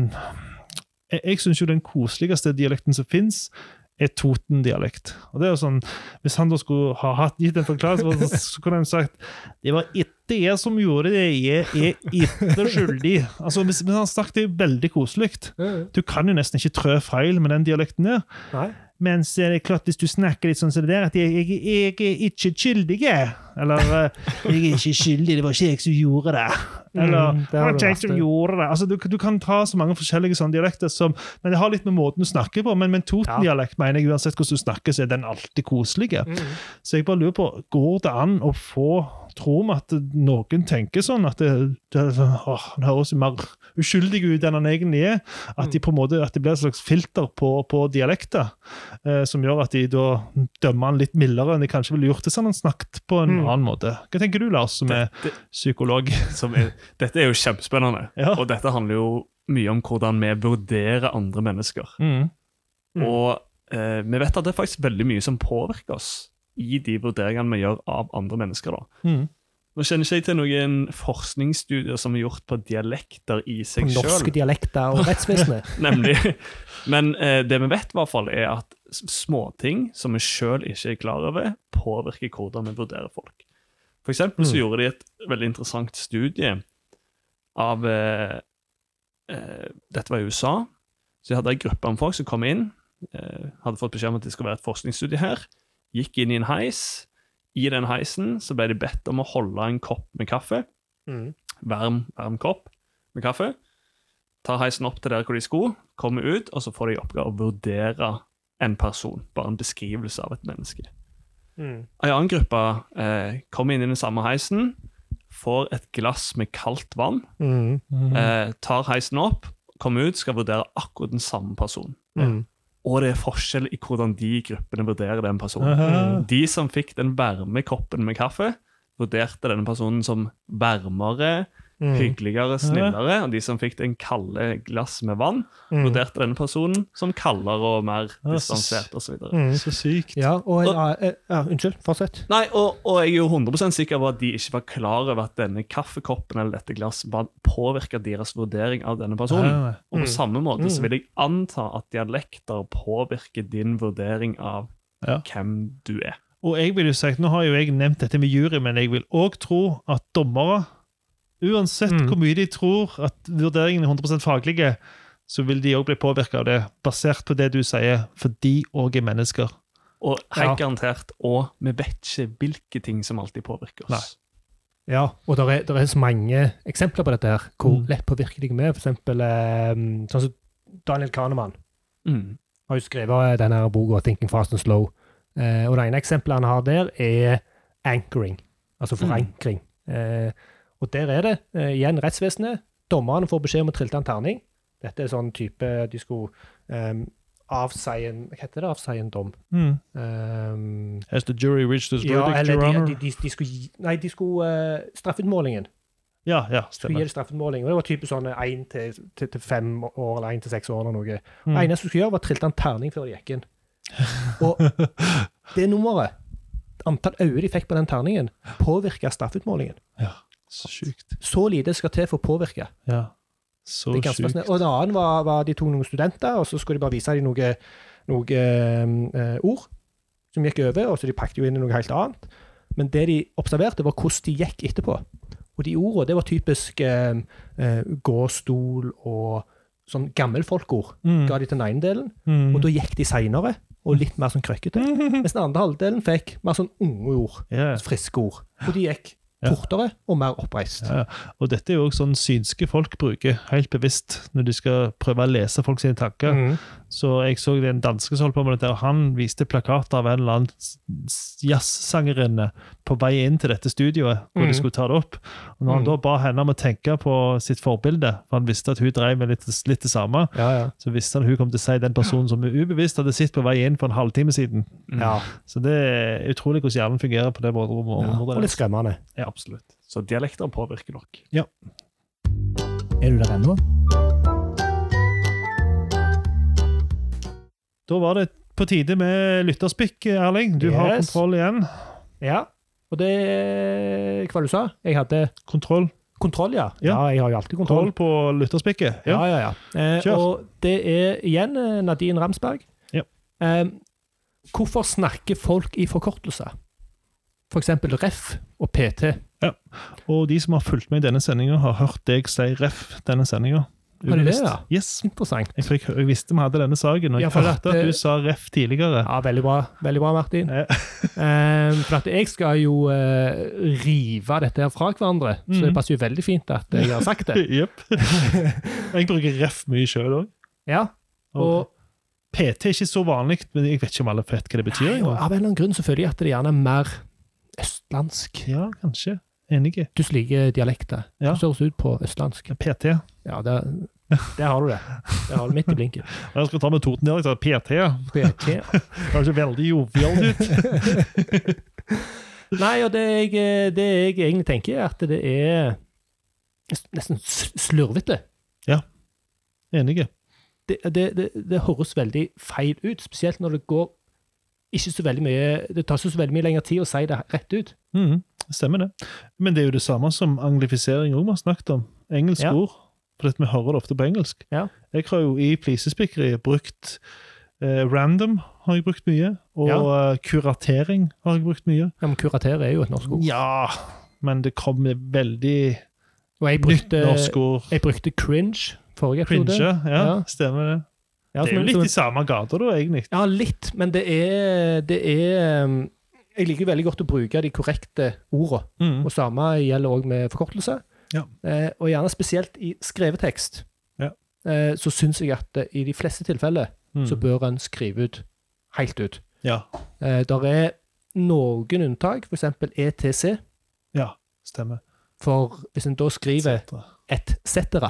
S1: Jeg, jeg syns jo den koseligste dialekten som fins, er Toten-dialekt. Og det er jo sånn, Hvis han da skulle ha hatt gitt en forklaring, så, så kunne han sagt det var ikke jeg som gjorde det, jeg er ikke skyldig. Altså, hvis, hvis han snakket det veldig koselig. Du kan jo nesten ikke trø feil med den dialekten der.
S2: Nei.
S1: Mens det er klart, hvis du snakker litt sånn som det der, at jeg, jeg, jeg er ikke skyldig. Eller eh, jeg er ikke skyldig, det var ikke jeg som gjorde det. Eller
S2: Mm, det
S1: det var ikke jeg som gjorde det. Altså, du, du kan ta så mange forskjellige sånne dialekter, som, men det har litt med måten du snakker på. Men, men Toten-dialekt mener jeg uansett hvordan du snakker, så er den alltid koselig.
S2: Mm.
S1: Så jeg bare lurer på, går det an å få Tror vi at noen tenker sånn, at det, det, sånn, åh, han høres mer uskyldig ut enn han egentlig er. At, de på en måte, at det blir et slags filter på, på dialekter, eh, som gjør at de da dømmer han litt mildere enn de kanskje ville gjort hvis han hadde snakket på en
S2: Mm.
S1: annen måte. Hva tenker du, Lars, som er psykolog?
S3: Som er, dette er jo kjempespennende,
S1: Ja.
S3: og dette handler jo mye om hvordan vi vurderer andre mennesker.
S1: Mm.
S2: Mm.
S3: Og eh, vi vet at det er faktisk veldig mye som påvirker oss i de vurderingene vi gjør av andre mennesker. da.
S1: Mm.
S3: Nå kjenner ikke jeg til noen forskningsstudier som er gjort på dialekter i seg sjøl.
S2: norske
S3: selv.
S2: dialekter og rettsvesenet.
S3: Nemlig. Men eh, det vi vet, i hvert fall, er at småting som vi sjøl ikke er klar over, påvirker hvordan vi vurderer folk. For eksempel så
S2: Mm.
S3: gjorde de et veldig interessant studie av eh, eh, Dette var i USA. Så de hadde en gruppe om folk som kom inn, eh, hadde fått beskjed om at det skulle være et forskningsstudie her, gikk inn i en heis. I den heisen så ble de bedt om å holde en kopp med kaffe
S2: Mm.
S3: varm, varm kopp med kaffe. Tar heisen opp til der hvor de skulle, kommer ut, og så får de i oppgave å vurdere en person. Bare en beskrivelse av et menneske.
S2: Mm.
S3: En annen gruppe eh, kommer inn i den samme heisen, får et glass med kaldt vann,
S2: Mm.
S3: eh, tar heisen opp, kommer ut, skal vurdere akkurat den samme personen.
S2: Mm.
S3: Og det er forskjell i hvordan de gruppene vurderer den personen.
S1: Aha.
S3: De som fikk den varme koppen med kaffe, vurderte denne personen som varmere,
S2: Mm.
S3: hyggeligere, snillere. Og de som fikk den kalde glass med vann,
S2: Mm.
S3: vurderte denne personen som kaldere og mer
S1: så-
S3: distansert osv.
S2: Mm.
S1: Så sykt.
S2: Ja, og
S3: Og-
S2: eh, ja, Unnskyld, fortsett.
S3: Nei, og, og jeg er jo 100 sikker på at de ikke var klar over at denne kaffekoppen eller dette glasset påvirka deres vurdering av denne personen.
S1: Ja,
S3: Og på
S2: Mm.
S3: samme måte så
S2: Mm.
S3: vil jeg anta at dialekter påvirker din vurdering av
S1: Ja.
S3: hvem du er.
S1: Og jeg vil jo si, Nå har jo jeg nevnt dette med jury, men jeg vil òg tro at dommere, uansett
S2: Mm.
S1: hvor mye de tror at vurderingen er 100% faglige, så vil de òg bli påvirka av det, basert på det du sier, for de òg er mennesker.
S3: Og helt
S2: Ja.
S3: garantert, og vi vet ikke hvilke ting som alltid påvirker oss.
S2: Ja, og det er, der er så mange eksempler på dette her, hvor
S1: Mm.
S2: lett påvirker de er. For eksempel eh, sånn som Daniel Kahneman
S3: Mm.
S2: har jo skrevet denne boka 'Thinking Fast and Slow'. Eh, og det ene eksempelet han har der, er anchoring, altså forankring. Eh, og der er det eh, igjen rettsvesenet. Dommerne får beskjed om å trille en terning. Dette er sånn type De skulle um, avsi en Hva heter det? Avsi en dom.
S1: Mm.
S2: Um,
S1: Has the jury reached this
S2: ja,
S1: verdict,
S2: eller
S1: Your
S2: de, de, de, de skulle Nei, de skulle uh, Straffeutmålingen.
S1: Ja, ja,
S2: Skulle gi
S1: stemmer.
S2: straffeutmåling. Og det var typisk sånn én til, til, til fem år eller én til seks år eller noe.
S1: Mm.
S2: Det eneste du skulle gjøre, var å trilte en terning før de gikk inn. Og det nummeret, antall øyne de fikk på den terningen, påvirka straffeutmålingen.
S1: Ja, så sjukt.
S2: Så lite skal til for å påvirke.
S1: Ja, så sjukt.
S2: Og en annen var, var de tok noen studenter, og så skulle de bare vise dem noen noe eh, ord som gikk over, og så de pakket jo inn i noe helt annet. Men det de observerte, var hvordan de gikk etterpå. Og de ordene, det var typisk eh, eh, gåstol og sånn gammelfolkord.
S1: Mm.
S2: Ga de til den ene delen,
S1: Mm.
S2: og da gikk de seinere og litt mer sånn krøkkete. Mens den andre halvdelen fikk mer sånn unge ord,
S1: Yeah.
S2: friske ord. Og de gikk
S1: Ja.
S2: og mer oppreist.
S1: ja. Og dette er jo også sånn synske folk bruker helt bevisst når de skal prøve å lese folk sine tanker.
S2: Mhm.
S1: Så jeg så det en danske som holdt på med dette, og han viste plakater av en eller annen jazzsangerinne på vei inn til dette studioet, hvor
S2: mm.
S1: de skulle ta det opp. Og når han
S2: mm.
S1: da ba henne om å tenke på sitt forbilde, for han visste at hun drev med litt, litt det samme,
S2: Ja, ja.
S1: så visste han hun kom til å si den personen som hun ubevisst hadde sett på vei inn for en halvtime siden.
S3: Mm.
S2: ja.
S1: Så det er utrolig hvordan hjernen fungerer på det
S2: ja. Og litt skremmende.
S1: Ja.
S3: Absolutt. Så dialekter påvirker nok. Ja.
S2: Er du der ennå?
S1: Da var det på tide med lytterspikk, Erling. Du har kontroll igjen.
S2: Ja. Og det Hva du sa jeg hadde
S1: Kontroll.
S2: kontroll, ja.
S1: Ja.
S2: Ja, jeg har jo alltid kontroll.
S1: Kontroll på lytterspikket.
S2: Ja, ja, ja. Eh,
S1: Kjør.
S2: og det er igjen eh, Nadine Ramsberg.
S1: Ja.
S2: Eh, hvorfor snakker folk i forkortelser? For eksempel REF og PT.
S1: Ja, Og de som har fulgt med i denne sendinga, har hørt deg si ref denne sendinga.
S2: Har du det, ja?
S1: Yes.
S2: Interessant.
S1: Jeg, fikk, jeg visste vi hadde denne saken, og jeg
S2: ja,
S1: hørte
S2: at,
S1: at
S2: eh,
S1: du sa ref tidligere.
S2: Ja, veldig bra, veldig bra Martin.
S1: Ja.
S2: um, for at jeg skal jo uh, rive dette her fra hverandre, så det
S1: Mhm.
S2: passer jo veldig fint at jeg har sagt det.
S1: Jepp. jeg bruker ref mye sjøl òg.
S2: Ja, og
S1: PT er ikke så vanlig, men jeg vet ikke om alle vet hva det betyr.
S2: Nei, og av en eller annen grunn så føler jeg at det gjerne er mer østlandsk.
S1: Ja, kanskje. Enig.
S2: Du liker dialekter.
S1: Ja.
S2: Det høres ut på østlandsk.
S1: PT.
S2: Ja, der, der har du det. Der har du midt i blinken.
S1: Jeg skal ta med Toten-dialekt. PT.
S2: PT.
S1: Det høres veldig jovialt ut.
S2: Nei, og det jeg, det jeg egentlig tenker, er at det er nesten slurvete. slurvete.
S1: Enig.
S2: Det, det, det, det høres veldig feil ut, spesielt når det går ikke så veldig mye Det tar ikke så veldig mye lengre tid å si det rett ut.
S1: Mm, stemmer det. Men det er jo det samme som anglifisering òg vi har snakket om. Engelske
S2: Ja.
S1: ord. For vi hører det ofte på engelsk.
S2: Ja.
S1: Jeg har jo i flisespikkeriet brukt eh, random, har jeg brukt mye. Og eh, kuratering har jeg brukt mye.
S2: Ja, men kuratere er jo et norsk ord.
S1: Ja, men det kommer veldig
S2: Og jeg
S1: nytt norsk ord.
S2: jeg brukte cringe forrige episode.
S1: Cringe, ja,
S2: Ja.
S1: stemmer det.
S2: Ja,
S1: Det er jo litt i samme gata, da, egentlig.
S2: Ja, litt, men det er, det er um, Jeg liker veldig godt å bruke de korrekte ordene.
S1: Mm.
S2: Og samme gjelder òg med forkortelse.
S1: Ja.
S2: Eh, og gjerne spesielt i skrevet tekst.
S1: Ja.
S2: Eh, så syns jeg at eh, i de fleste tilfeller
S1: Mm.
S2: så bør en skrive ut helt ut.
S1: Ja.
S2: Eh, der er noen unntak, f.eks. ETC.
S1: ja, stemmer.
S2: For hvis en da skriver et cetera,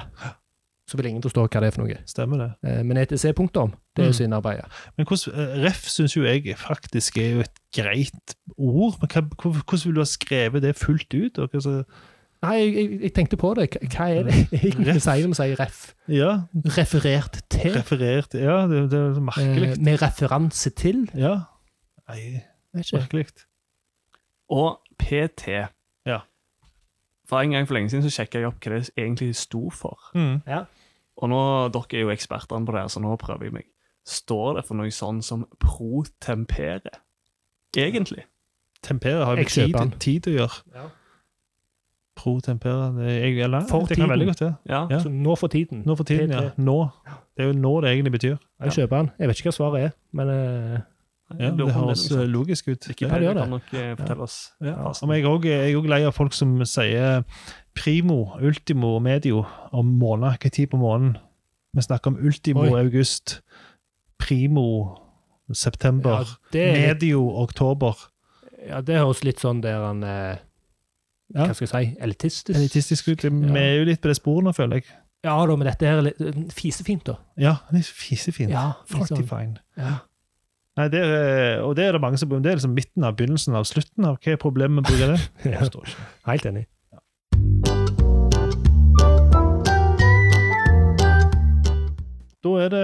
S2: så vil ingen forstå hva det er for noe.
S1: Stemmer det.
S2: Eh, men ETC-punktum, det er
S1: Mm.
S2: jo så innarbeidet.
S1: Men hvordan, eh, ref syns jo jeg faktisk er jo et greit ord. Men hva, hvordan vil du ha skrevet det fullt ut? Og hva så,
S2: Nei, jeg, jeg, jeg tenkte på det. Hva- er det egentlig vi
S1: Ref.
S2: sier når vi sier ref?
S1: ja,
S2: Referert til?
S1: referert Ja, det, det er merkelig.
S2: Eh, med referanse til?
S1: Ja. Nei, merkelig.
S3: Og PT.
S1: Ja.
S3: For en gang for lenge siden så sjekka jeg opp hva det egentlig sto for.
S1: Mm.
S3: Og nå, dere er jo ekspertene på det, her, så nå prøver jeg meg. Står det for noe sånn som protempere? Egentlig.
S1: Tempere har jo med tid, til å gjøre.
S2: Ja.
S1: Pro tempera det, jeg, eller,
S2: For
S1: det kan veldig godt være.
S3: Ja.
S1: Ja.
S2: Så nå for tiden.
S1: Nå for tiden, ja. Nå. Det er jo nå det egentlig betyr.
S2: Jeg kjøper den. Jeg vet ikke hva svaret er, men eh,
S1: Ja, det høres
S3: sånt.
S1: logisk ut.
S3: Wikipedia
S2: det
S3: kan nok eh, fortelle oss.
S1: Ja. Ja. Jeg er òg lei av folk som sier primo, ultimo og medio om måneder. Hvilken tid på måneden? Vi snakker om ultimo
S2: Oi.
S1: august, primo september,
S2: ja, litt,
S1: medio oktober.
S2: ja, det høres litt sånn der han eh,
S1: Ja.
S2: Hva skal jeg si? Elitistisk?
S1: Elitistisk ut. Vi er jo litt på det sporet nå, føler jeg.
S2: Ja da, men dette her er litt eh, fisefint, da.
S1: Ja, det er fisefint.
S2: Ja, litt sånn. Ja.
S1: Nei, det er, og det er det mange som Det er liksom midten av begynnelsen av slutten av. Hva er problemet med å bruke det? Jeg
S2: Ja.
S1: forstår ikke.
S2: Helt enig.
S1: Da er det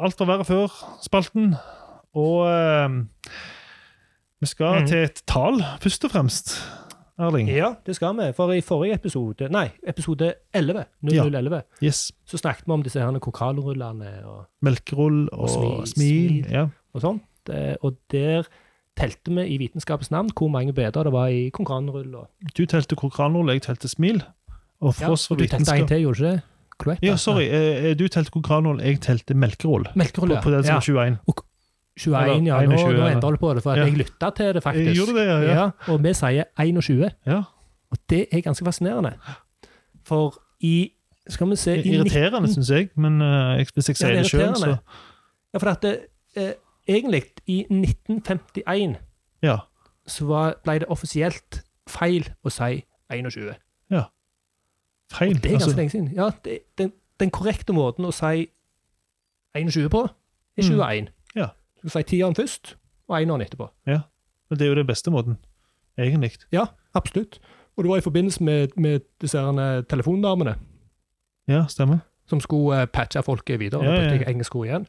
S1: alt var verre før-spalten. Og eh, vi skal
S2: mm.
S1: til et tall, først og fremst. Erling.
S2: Ja, det skal vi. For i forrige episode, nei, episode 11, 0011,
S1: Yes.
S2: så snakket vi om disse her kokalrullene og,
S1: Melkerull og,
S2: Og smil-
S1: smil.
S2: smil.
S1: Ja.
S2: og sånt. Eh, Og der telte vi i vitenskapens navn hvor mange beder det var i konkurranrull.
S1: Du telte kokranrull, jeg telte smil. Og for
S2: ja, og du telte en
S1: vitenskap
S2: til, gjorde du ikke det? Kloetta?
S1: Ja, sorry. eh, Du telte kokranrull, jeg telte melkerull.
S2: Melkerull,
S1: På,
S2: ja.
S1: på den som
S2: ja.
S1: var 21.
S2: 21, ja. Nå,
S1: 21,
S2: nå endrer du på det, for at
S1: Ja.
S2: jeg lytta til det, faktisk.
S1: Jeg gjorde det, ja, ja.
S2: Og vi sier 21.
S1: Ja.
S2: Og det er ganske fascinerende. For i Skal vi se i
S1: Irriterende,
S2: 19
S1: syns jeg, men uh, hvis jeg sier
S2: det er
S1: det sjøl, så.
S2: Ja, for at det, eh, egentlig, i 1951
S1: Ja.
S2: så var, ble det offisielt feil å si 21.
S1: Feil.
S2: Og det er ganske
S1: Altså,
S2: lenge siden. Ja, det, den, den korrekte måten å si 21 på, er
S1: Mm.
S2: 21.
S1: Ja.
S2: Du skal si tieren først, og eneren etterpå. Ja.
S1: men det er jo den beste måten, egentlig.
S2: Ja, absolutt. Og det var i forbindelse med, med disse eh, telefondamene
S1: Ja, stemmer.
S2: som skulle eh, patche folket videre.
S1: Ja, ja.
S2: jeg engelske ord igjen.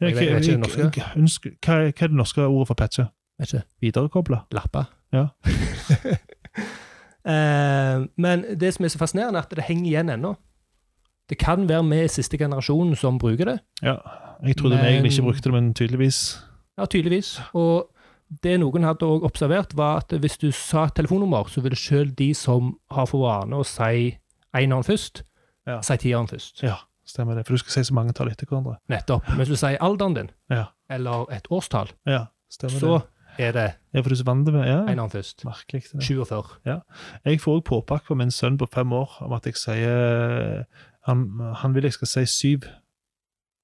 S1: Jeg,
S2: Jeg vet- ikke det norske.
S1: jeg- jeg ønsker- hva, hva er det norske ordet for patche?
S2: Vet ikke.
S1: Viderekoble?
S2: Lappa.
S1: Ja.
S2: eh, men det som er så fascinerende, er at det henger igjen ennå. Det kan være vi i siste generasjonen som bruker det.
S1: Ja. Jeg trodde vi egentlig ikke brukte det, men tydeligvis.
S2: Ja, tydeligvis. Og det noen hadde også observert, var at hvis du sa et telefonnummer, så ville selv de som har for vane å si eneren først,
S1: Ja.
S2: si tieren først.
S1: Ja, stemmer det. For du skal si så mange tall etter hverandre.
S2: Nettopp. Men hvis du sier alderen din,
S1: Ja,
S2: eller et årstall,
S1: ja stemmer
S2: så
S1: det.
S2: er det
S1: Ja, for du er vant til ja.
S2: en annen først.
S1: merkelig.
S2: 47. Ja.
S1: Jeg får også påpakke på min sønn på fem år om at jeg sier Han, han vil jeg skal si syv.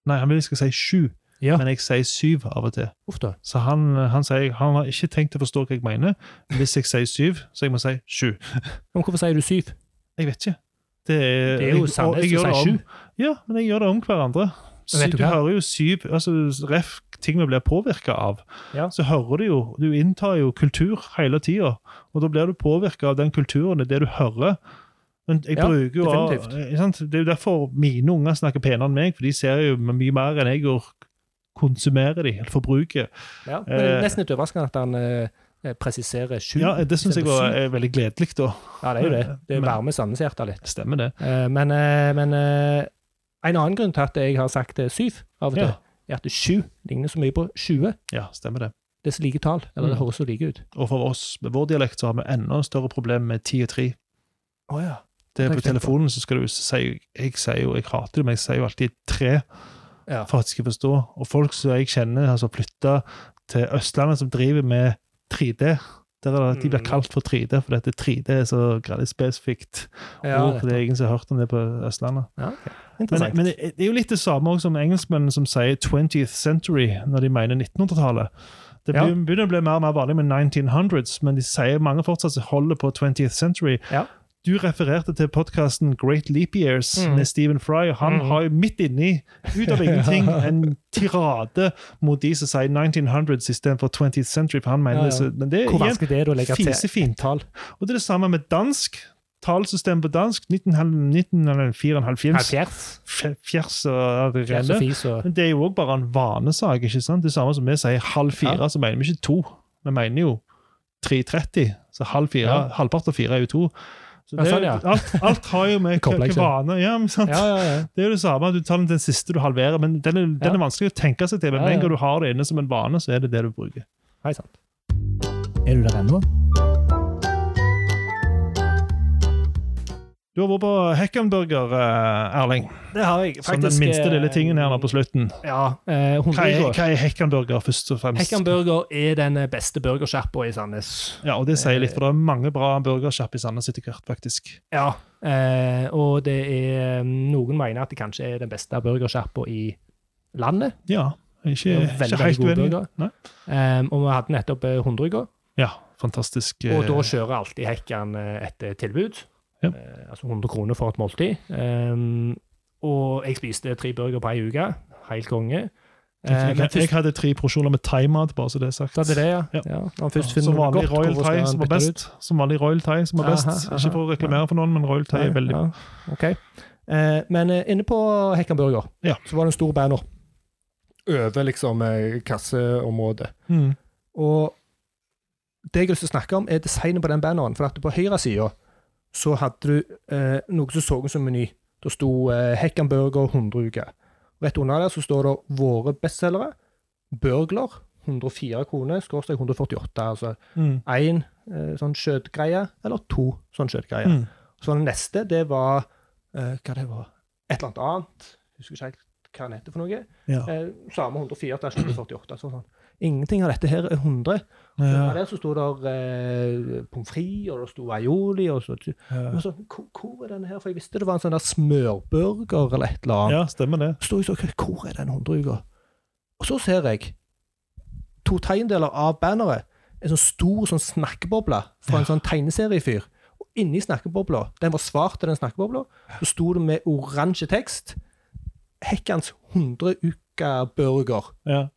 S1: Nei, han vil jeg skal si sju,
S2: Ja,
S1: men jeg sier syv av og til.
S2: Ofte.
S1: Så han, han sier han har ikke tenkt å forstå hva jeg mener. Hvis jeg sier syv, så jeg må si sju.
S2: Men hvorfor sier du syv?
S1: Jeg vet ikke. Det er,
S2: Det er jo
S1: sannhet
S2: Sandnes som sier sju.
S1: Ja, men jeg gjør det om hverandre.
S2: Men du
S1: du hører jo syv altså Ref, ting vi blir påvirka av.
S2: Ja.
S1: Så hører du jo Du inntar jo kultur hele tida, og da blir du påvirka av den kulturen, det er det du hører. Men jeg
S2: Ja,
S1: bruker jo
S2: definitivt.
S1: eh, sant? Det er jo derfor mine unger snakker penere enn meg, for de ser jo mye mer enn jeg gjør konsumerer de, eller forbruker.
S2: Ja, men det er
S1: Eh,
S2: nesten litt overraskende at han eh, presiserer sju.
S1: Ja, Det syns jeg var
S2: syv.
S1: eh, veldig gledelig, da.
S2: Ja, det er jo det. Det
S1: Men-
S2: varmer Sandnes-hjertet litt.
S1: Stemmer det.
S2: Eh, Men, eh, men eh, en annen grunn til at jeg har sagt eh, syv av og til,
S1: Ja.
S2: er at sju ligner så mye på 20.
S1: Ja, stemmer det.
S2: Det er så like tall, eller det
S1: Mm.
S2: høres så like ut.
S1: Og for oss med vår dialekt så har vi enda større problem med ti og tre.
S2: Oh, ja.
S1: Det er på. telefonen så skal du si Jeg sier jo, jeg hater det, men jeg sier jo alltid tre
S2: ja.
S1: for at jeg skal forstå. Og folk som jeg kjenner, har altså flytta til Østlandet, som driver med 3D, Der er det, De blir
S2: Mm.
S1: kalt for 3D, for dette 3D er så gradvis spesifikt.
S2: Ja,
S1: ord, det er ingen som har hørt om det på Østlandet.
S2: ja, okay.
S1: Men, men det er jo litt det samme som engelskmennene som sier 20th century når de mener 1900-tallet. Det begynner å bli mer og mer vanlig med 1900s, men de sier mange fortsatt holder på 20th century.
S2: Ja.
S1: Du refererte til podkasten Great Leap Years
S2: Mm.
S1: med Stephen Fry. Han
S2: mm.
S1: har jo midt inni, ut av ingenting, en tirade mot de som sier 1900s istedenfor 20th century. for han mener
S2: Ja, ja.
S1: Men det er
S2: Hvor vanskelig det er å legge til
S1: fisefint.
S2: ett tall?
S1: og det er det samme med dansk. Talsystem på dansk 1994
S2: Halvfjerds?
S1: fjers og Men det er jo òg bare en vanesak. ikke sant? Det samme som vi sier halv fire,
S2: Ja.
S1: så mener vi ikke to. Vi mener jo 3.30. Så halv fire,
S2: Ja.
S1: halvpart av fire er jo to. Så det, ja,
S2: sånn, ja.
S1: alt, alt har jo med
S2: Kobler ikke.
S1: vane ja.
S2: Ja, ja, ja.
S1: Det er jo det samme. Du tar den den siste du halverer, men den er, den er vanskelig å tenke seg til. Men med en gang du har det inne som en vane, så er det det du bruker.
S2: Hei sant. Er du der ennå?
S1: Du har vært på Hekkenburger, eh, Erling.
S2: Det har jeg.
S1: Som den minste lille tingen her på slutten.
S2: Ja. Eh,
S1: Hva er, hva er Hekkenburger, først og fremst?
S2: Hekkenburger er den beste burgersjappa i Sandnes.
S1: Ja, og det sier litt, for det er mange bra burgersjapp i Sandnes etter hvert, faktisk.
S2: Ja. Eh, og det er Noen mener at det kanskje er den beste burgersjappa i landet.
S1: Ja, ikke, ikke helt uenig.
S2: Eh, og vi hadde nettopp eh, 100
S1: Ja, fantastisk. eh,
S2: Og da kjører alltid Hekkan eh, et eh, tilbud.
S1: Ja.
S2: Eh, altså 100 kroner for et måltid. Um, og jeg spiste tre burger på ei uke. Helt konge. Eh,
S1: jeg,
S2: men
S1: jeg, hadde tre porsjoner med thaimat, bare så det er sagt.
S2: Det er det ja.
S1: Ja.
S2: ja. Først
S1: Ja, som vanlig Royal Thai som var best. Som vanlig Royal Thai som var best.
S2: Aha, aha,
S1: Ikke for å reklamere for noen, men Royal Thai er veldig bra.
S2: Ja, ok. Eh, men eh, inne på Hekkan Burger
S1: Ja.
S2: så var det en stor banner over liksom eh, kasseområdet.
S1: Mm.
S2: Og det jeg har lyst til å snakke om, er designet på den banneren. For at på høyre side så hadde du eh, noe som så ut som meny. Da sto eh, Hekkan Burger 100 uker. Rett under der så står det våre bestselgere. Burgler 104 kroner, skråstrek 148. Altså
S1: Mm.
S2: eh, sånn kjøttgreie eller to sånn kjøttgreier.
S1: Mm.
S2: Så den neste, det var eh, Hva det var? Et eller annet annet. Husker ikke helt hva den heter for noe.
S1: Ja.
S2: Eh, samme 104 til 148. sånn sånn. Ingenting av dette her er 100. Ja.
S1: Ja.
S2: Der så sto det eh, pommes frites, og det sto aioli og så,
S1: Ja.
S2: og så, hvor, hvor er denne her? For jeg visste det var en sånn der smørburger eller et eller annet.
S1: ja, stemmer det.
S2: Så jeg så, hvor er den 100-uka? Og så ser jeg to tegndeler av banneret. En sånn stor sånn snakkeboble fra en sånn tegneseriefyr. Og inni snakkebobla, den var svart, den snakkebobla, så sto det med oransje tekst Hekkans 100-uka-burger.
S1: Ja.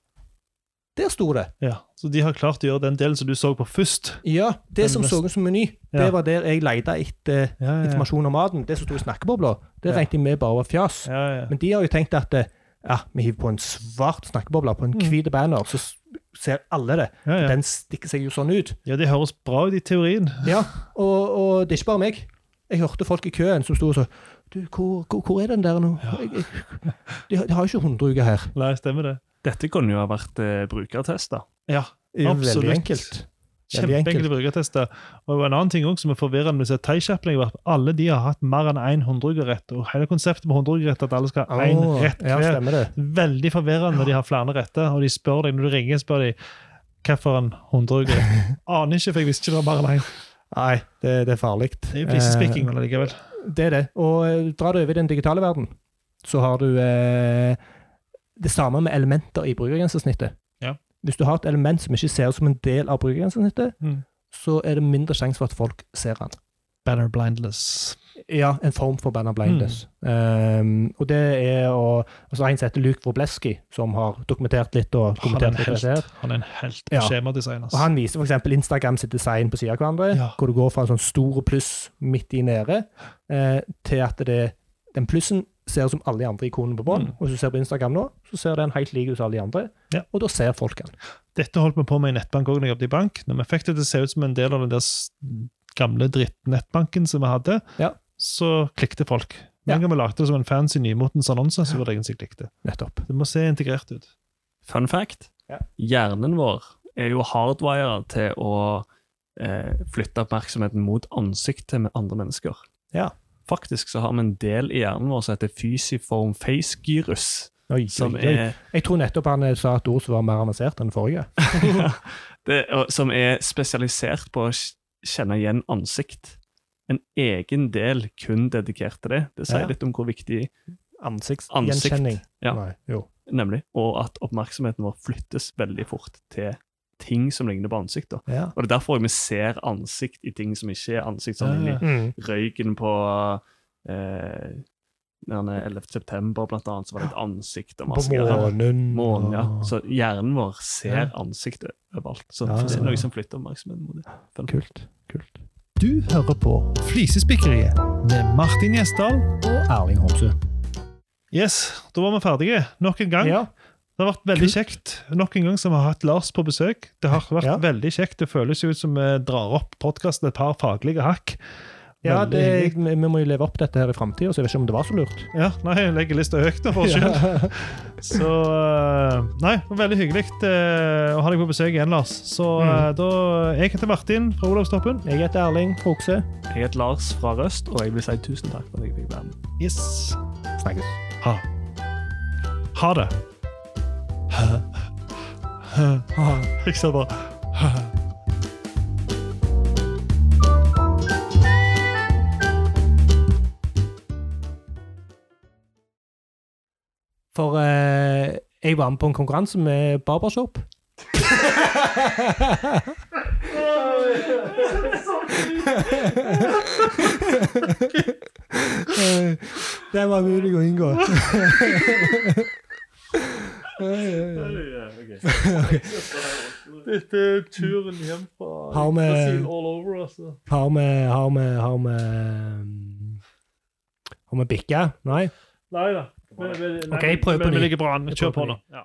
S2: Der sto det.
S1: ja. Så de har klart å gjøre den delen som du så på først.
S2: Ja, det
S1: Den
S2: som så ut som meny,
S1: Ja.
S2: det var der jeg leita etter
S1: Ja, ja.
S2: informasjon om maten. Det som sto i snakkebobla, det
S1: Ja.
S2: regnet jeg med bare var fjas.
S1: Ja, ja.
S2: Men de har jo tenkt at eh, ja, vi hiver på en svart snakkeboble på en
S1: Mm.
S2: hvit banner, så ser alle det.
S1: ja, ja.
S2: Den stikker seg jo sånn ut.
S1: ja, det høres bra ut i teorien.
S2: Ja, og, og det er ikke bare meg. Jeg hørte folk i køen som sto og sa Du, hvor, hvor, hvor er den der nå? Jeg, jeg, de, har- jo ikke 100 uker her.
S1: Nei, stemmer det.
S3: Dette kunne jo ha vært eh, brukertester.
S1: Ja, Absolutt.
S2: Veldig enkelt.
S1: Kjempeenkle brukertester. Og en annen ting også som er forvirrende med Thai Chaplin, var at alle de har hatt mer enn én 100-rett. Og hele konseptet med 100-rett er at alle skal ha én
S2: oh,
S1: rett
S2: ja,
S1: hver.
S2: det.
S1: Veldig forvirrende når de har flere retter, og de spør deg når du ringer, spør de hvilken 100-rett. Aner ikke, for jeg visste ikke det var mer enn én.
S2: Nei, det, det er farlig.
S1: Det er jo flisespikking.
S2: Eh, det er det. Og drar du over i den digitale verden, så har du eh, det samme med elementer i brukergrensesnittet.
S1: Ja.
S2: Hvis du har et element som ikke ser ut som en del av brukergrensesnittet,
S1: Mm.
S2: så er det mindre sjanse for at folk ser den.
S1: Banner blindless.
S2: Ja, en form for banner blindness. Um, og det er å altså En som heter Luke Wobleski, som har dokumentert litt og
S1: er
S2: kommentert litt.
S1: helt. Han er en helt
S2: Ja.
S1: på skjemadesign.
S2: Og. Han viser f.eks. Instagram sitt design på siden av hverandre,
S1: Ja.
S2: hvor du går fra en sånn stor pluss midt i nede, eh, til at det, den plussen ser ut som alle de andre ikonene på bånn.
S1: Mm.
S2: Og hvis du ser på Instagram nå, så ser den helt lik ut som alle de andre,
S1: Ja.
S2: og da ser folk den.
S1: Dette holdt vi på med i nettbank òg når jeg jobbet i bank. Når vi fikk det til å se ut som en del av den der gamle drittnettbanken som vi hadde,
S2: Ja.
S1: så klikte folk. En gang vi lagde det som en fancy nymotens annonse, så var det ingen som klikte.
S2: Nettopp.
S1: Det må se integrert ut.
S3: Fun fact.
S2: Ja.
S3: Hjernen vår er jo hardwire til å eh, flytte oppmerksomheten mot ansiktet med andre mennesker.
S2: Ja.
S3: Faktisk så har vi en del i hjernen vår som heter fysiform face gyrus.
S2: Oi,
S3: Som
S2: oi, oi.
S3: er
S2: Jeg tror nettopp han eh, sa et ord som var mer avansert enn forrige.
S3: det, som er spesialisert på å kjenne igjen ansikt. En egen del kun dedikert til det. Det sier
S2: Ja.
S3: litt om hvor viktig
S2: Ansiktsgjenkjenning.
S3: Ja.
S2: Nei,
S3: nemlig, og at oppmerksomheten vår flyttes veldig fort til ting som ligner på ansikt. da.
S2: Ja.
S3: Og Det er derfor vi ser ansikt i ting som ikke er ansikt. Sånn
S1: Ja, ja.
S2: Mm.
S3: røyken på eh, 11. september, blant annet, så var det et ansikt og
S2: På
S3: masse
S2: månen.
S3: Månen, ja. Så hjernen vår ser
S2: Ja.
S3: ansikt overalt. Så
S2: Ja,
S3: det er
S2: ja.
S3: noe som flytter oppmerksomheten mot det.
S2: Kult. Kult.
S1: Du hører på Flisespikkeriet med Martin Gjesdal.
S2: Og Erling Homsø.
S1: Yes, da var vi ferdige nok en gang.
S2: Ja.
S1: Det har vært veldig
S2: Kult.
S1: kjekt nok en gang som vi har hatt Lars på besøk. Det har vært
S2: Ja.
S1: veldig kjekt. Det føles jo ut som vi drar opp podkasten et par faglige hakk.
S2: ja, det, vi må jo leve opp dette her i framtida, så jeg vet ikke om det var så lurt.
S1: Ja, nei, jeg legger lista høyt nå, for sjøl.
S2: Ja.
S1: Så eh, Nei, det var veldig hyggelig eh, å ha deg på besøk igjen, Lars. Så mm. da Jeg heter Martin fra Olavstoppen.
S2: Jeg heter Erling Frokse.
S3: Jeg heter Lars fra Røst, og jeg vil si tusen takk for at jeg fikk være med.
S1: Yes.
S2: Snakkes.
S1: Ha. Ha det. Ha. sant? Bare.
S2: For eh, jeg var med på en konkurranse med barbershop. Det var mulig å inngå.
S1: Dette er turen hjem fra
S2: Har vi-
S1: Brasil all over, altså.
S2: Har vi Har vi Har vi Har vi bikka? Nei?
S1: Nei da. Vi- vi- nei,
S2: Ok, prøv på
S1: vi- Vi
S2: ny.
S1: ligger bra an. Kjør
S2: på
S1: på nå. Ja.